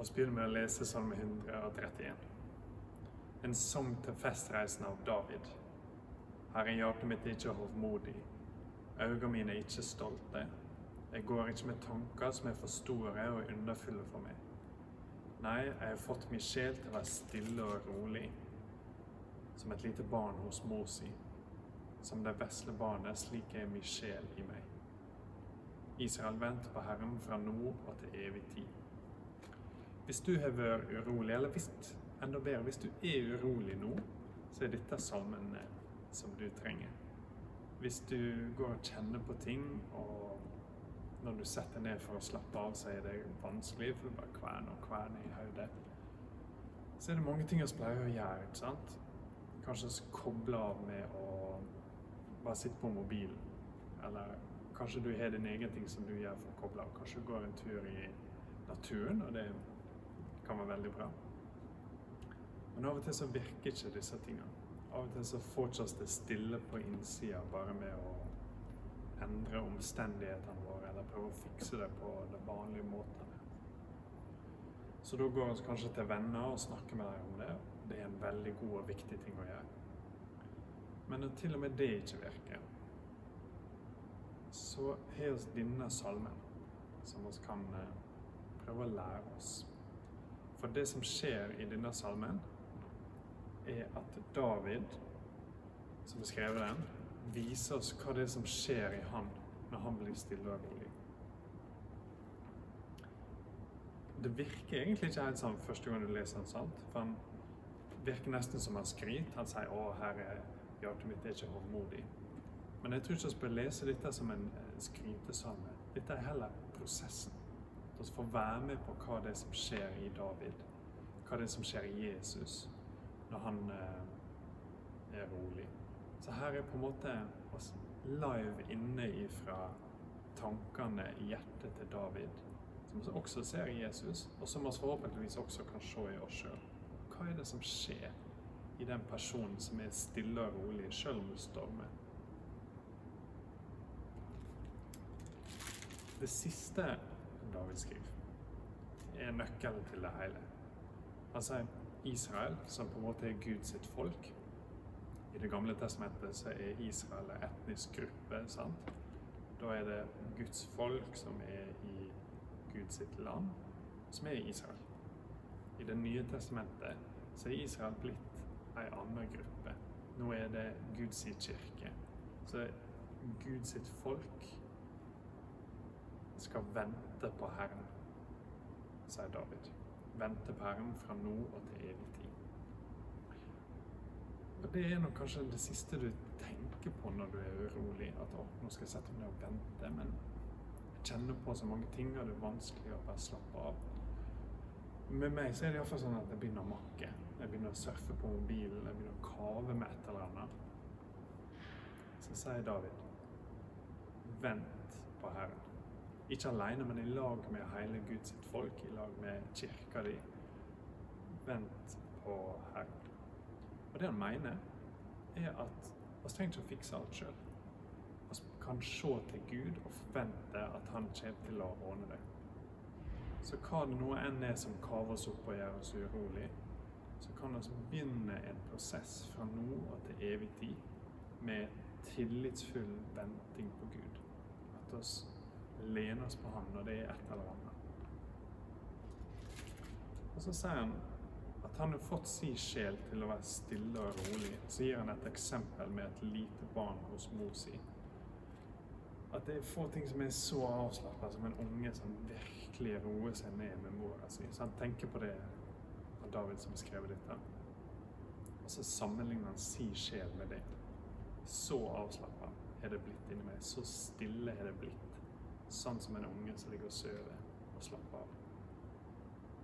Og så begynner vi å lese Salme 131. En sang til festreisen av David. Herre, hjertet mitt er ikke hovmodig. Øynene mine er ikke stolte. Jeg går ikke med tanker som er for store og underfulle for meg. Nei, jeg har fått min sjel til å være stille og rolig, som et lite barn hos mor si. Som det vesle barnet, slik er min sjel i meg. Israel, venter på Herren fra nå og til evig tid. Hvis du har vært urolig, eller hvis, enda bedre, hvis du er urolig nå, så er dette salmen eh, som du trenger. Hvis du går og kjenner på ting, og når du setter ned for å slappe av, så er det vanskelig, for du bare kverner og kverner i hodet, så er det mange ting vi pleier å gjøre. ikke sant? Kanskje koble av med å bare sitte på mobilen. Eller kanskje du har din egen ting som du gjør for å koble av. Kanskje du går en tur i naturen, og det kan være veldig bra. Men av og til så virker ikke disse tingene. Av og til så fortsatt det stille på innsida bare med å endre omstendighetene våre, eller prøve å fikse det på den vanlige måten. Så da går vi kanskje til venner og snakker med dem om det. Det er en veldig god og viktig ting å gjøre. Men når til og med det ikke virker, så har vi denne salmen som vi kan eh, prøve å lære oss. For det som skjer i denne salmen, er at David, som har skrevet den, viser oss hva det er som skjer i han når han blir stille og rolig. Det virker egentlig ikke helt sånn første gang du leser den, sant? For han virker nesten som han skryter. Han sier 'Å, herre, hjertet mitt er ikke hovmodig'. Men jeg tror ikke vi bør lese dette som en eh, skrytesalme. Dette er heller prosessen. At vi får være med på hva det er som skjer i David. Hva det er som skjer i Jesus når han eh, er rolig. Så her er på en måte oss live inne ifra tankene i hjertet til David, som vi også ser i Jesus, og som vi forhåpentligvis også kan se i oss sjøl. Hva er det som skjer i den personen som er stille og rolig, sjøl om det stormer? Det siste David skriver, er nøkkelen til det hele. Han sier Israel, som på en måte er Guds folk. I Det gamle testamentet så er Israel en etnisk gruppe. sant? Da er det Guds folk som er i Guds land, som er i Israel. I Det nye testamentet så er Israel blitt ei anna gruppe. Nå er det Guds kirke. Så Guds folk skal vente på Herren, sier David. Vente på Herren fra nå og til evig tid. Og Det er nok kanskje det siste du tenker på når du er urolig. At å, nå skal jeg sette meg ned og vente. Men jeg kjenner på så mange ting, og det er vanskelig å bare slappe av. Med meg så er det iallfall sånn at jeg begynner å makke. Jeg begynner å surfe på mobilen, jeg begynner å kave med et eller annet. Så sier David, vent på Herren. Ikke alene, men i lag med hele Guds folk, i lag med kirka di. Vent på Herren. Og det han mener, er at vi trenger ikke å fikse alt sjøl. Vi kan se til Gud og forvente at han kommer til å ordne det. Så hva det nå enn er som kaver oss opp og gjør oss urolig, så kan vi begynne en prosess fra nå og til evig tid med tillitsfull venting på Gud. At oss lene oss på ham når det er et eller annet. Og så sier han at han har fått sin sjel til å være stille og rolig. Så gir han et eksempel med et lite barn hos mor si. At det er få ting som er så avslappa som en unge som virkelig roer seg ned med mora si. Så han tenker på det av David som har skrevet dette. Og så sammenligner han sin sjel med det. Så avslappa er det blitt inni meg. Så stille er det blitt sånn som en unge som ligger og sover og slapper av.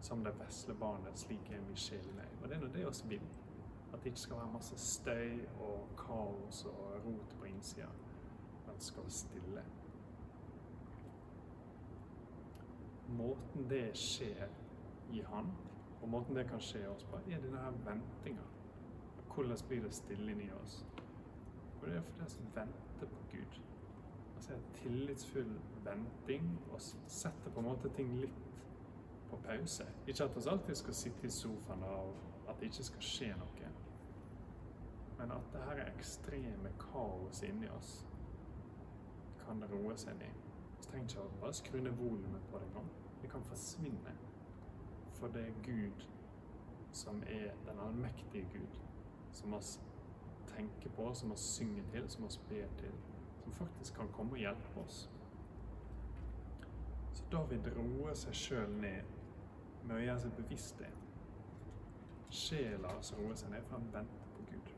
Som det vesle barnet, slik er min sjel meg. Og det er nå det vi vil. At det ikke skal være masse støy og kaos og rot på innsida. Men skal være stille. Måten det skjer i Han, og måten det kan skje i oss på, er denne her ventinga. Hvordan blir det stille inni oss? Og det er for det som venter på Gud altså, tillitsfull venting og setter på en måte ting litt på pause. Ikke at vi alltid skal sitte i sofaen og at det ikke skal skje noe. Men at det her ekstreme kaos inni oss kan roe seg ned. Vi trenger ikke å bare skru ned volumet på det engang. Det kan forsvinne. For det er Gud som er den allmektige Gud, som vi tenker på, som vi synger til, som vi ber til, som faktisk kan komme og hjelpe oss. Så David roer seg sjøl ned med å gjøre seg bevisst det. Sjela som roer seg ned, for han venter på Gud.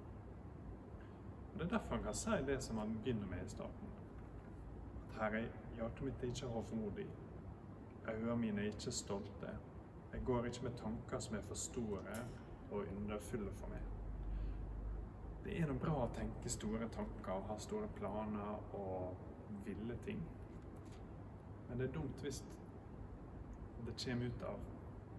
Og Det er derfor han kan si det som han begynner med i starten. At Herre, hjertet mitt er ikke hovmodig, øynene mine er ikke stolte. Jeg går ikke med tanker som er for store og underfulle for meg. Det er noe bra å tenke store tanker og ha store planer og ville ting. Men det er dumt hvis det kommer ut av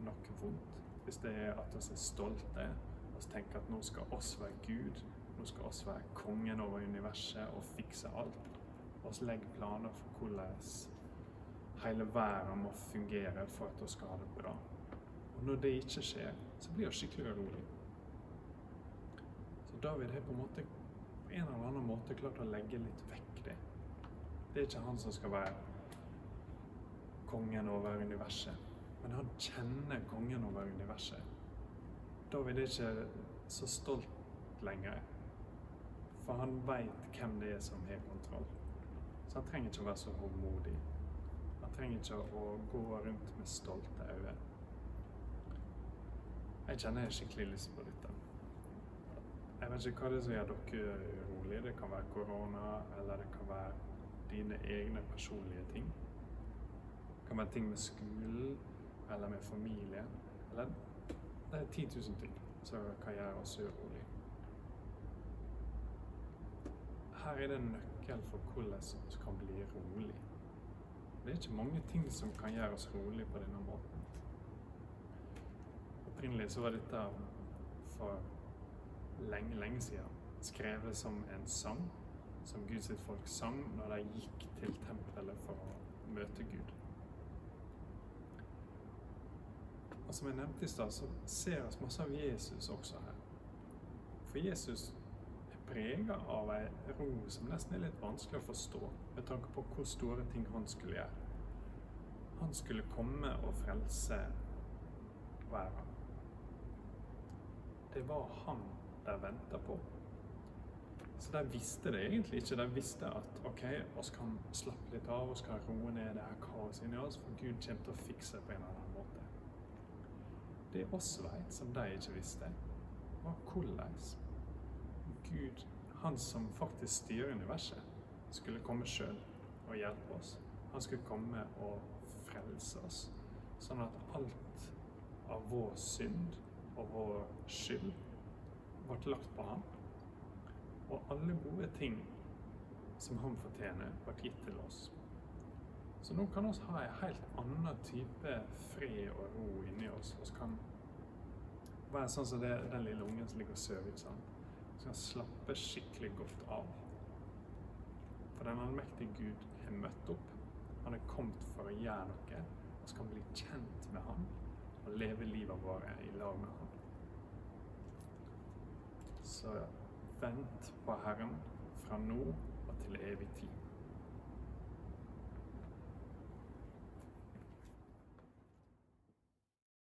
noe vondt. Hvis det er at vi er stolte og tenker at nå skal oss være Gud, nå skal oss være kongen over universet og fikse alt. Vi legger planer for hvordan hele verden må fungere for at vi skal ha det bra. Og når det ikke skjer, så blir vi skikkelig urolig. David har på en måte på en eller annen måte klart å legge litt vekk det. Det er ikke han som skal være kongen over universet, men han kjenner kongen over universet. David er ikke så stolt lenger, for han veit hvem det er som har kontroll. Så han trenger ikke å være så håndmodig. Han trenger ikke å gå rundt med stolte øyne. Jeg kjenner skikkelig lyst på dette. Jeg vet ikke hva det er som gjør dere urolige. Det kan være korona, eller det kan være dine egne personlige ting. Det kan være ting med skolen, eller med familie. Eller det er 10 000 ting som kan gjøre oss urolige. Her er det en nøkkel for hvordan vi kan bli rolig. Det er ikke mange ting som kan gjøre oss rolig på denne måten. Opprinnelig så var dette for lenge, lenge siden skrevet som en sang som Guds folk sang når de gikk til tempelet for å møte Gud. Og som jeg nevnte i stad, så ser vi masse av Jesus også her. For Jesus er prega av ei ro som nesten er litt vanskelig å forstå, med tanke på hvor store ting han skulle gjøre. Han skulle komme og frelse verden. Det var han de venta på. Så de visste det egentlig ikke. De visste at ok, vi kan slappe litt av, vi kan roe ned det her kaoset inni oss, for Gud kommer til å fikse det på en eller annen måte. Det oss veit, som de ikke visste, var hvordan Gud, han som faktisk styrer universet, skulle komme sjøl og hjelpe oss. Han skulle komme og frelse oss, sånn at alt av vår synd og vår skyld ble lagt på ham. Og alle gode ting som han fortjener, ble gitt til oss. Så nå kan vi ha en helt annen type fred og ro inni oss. Vi kan være sånn som det, den lille ungen som ligger og sover. Sånn. Vi kan slappe skikkelig godt av. For den allmektige Gud har møtt opp. Han er kommet for å gjøre noe. Vi kan bli kjent med ham og leve livet vårt i lag med han. Så vent på Herren fra nå og til evig tid.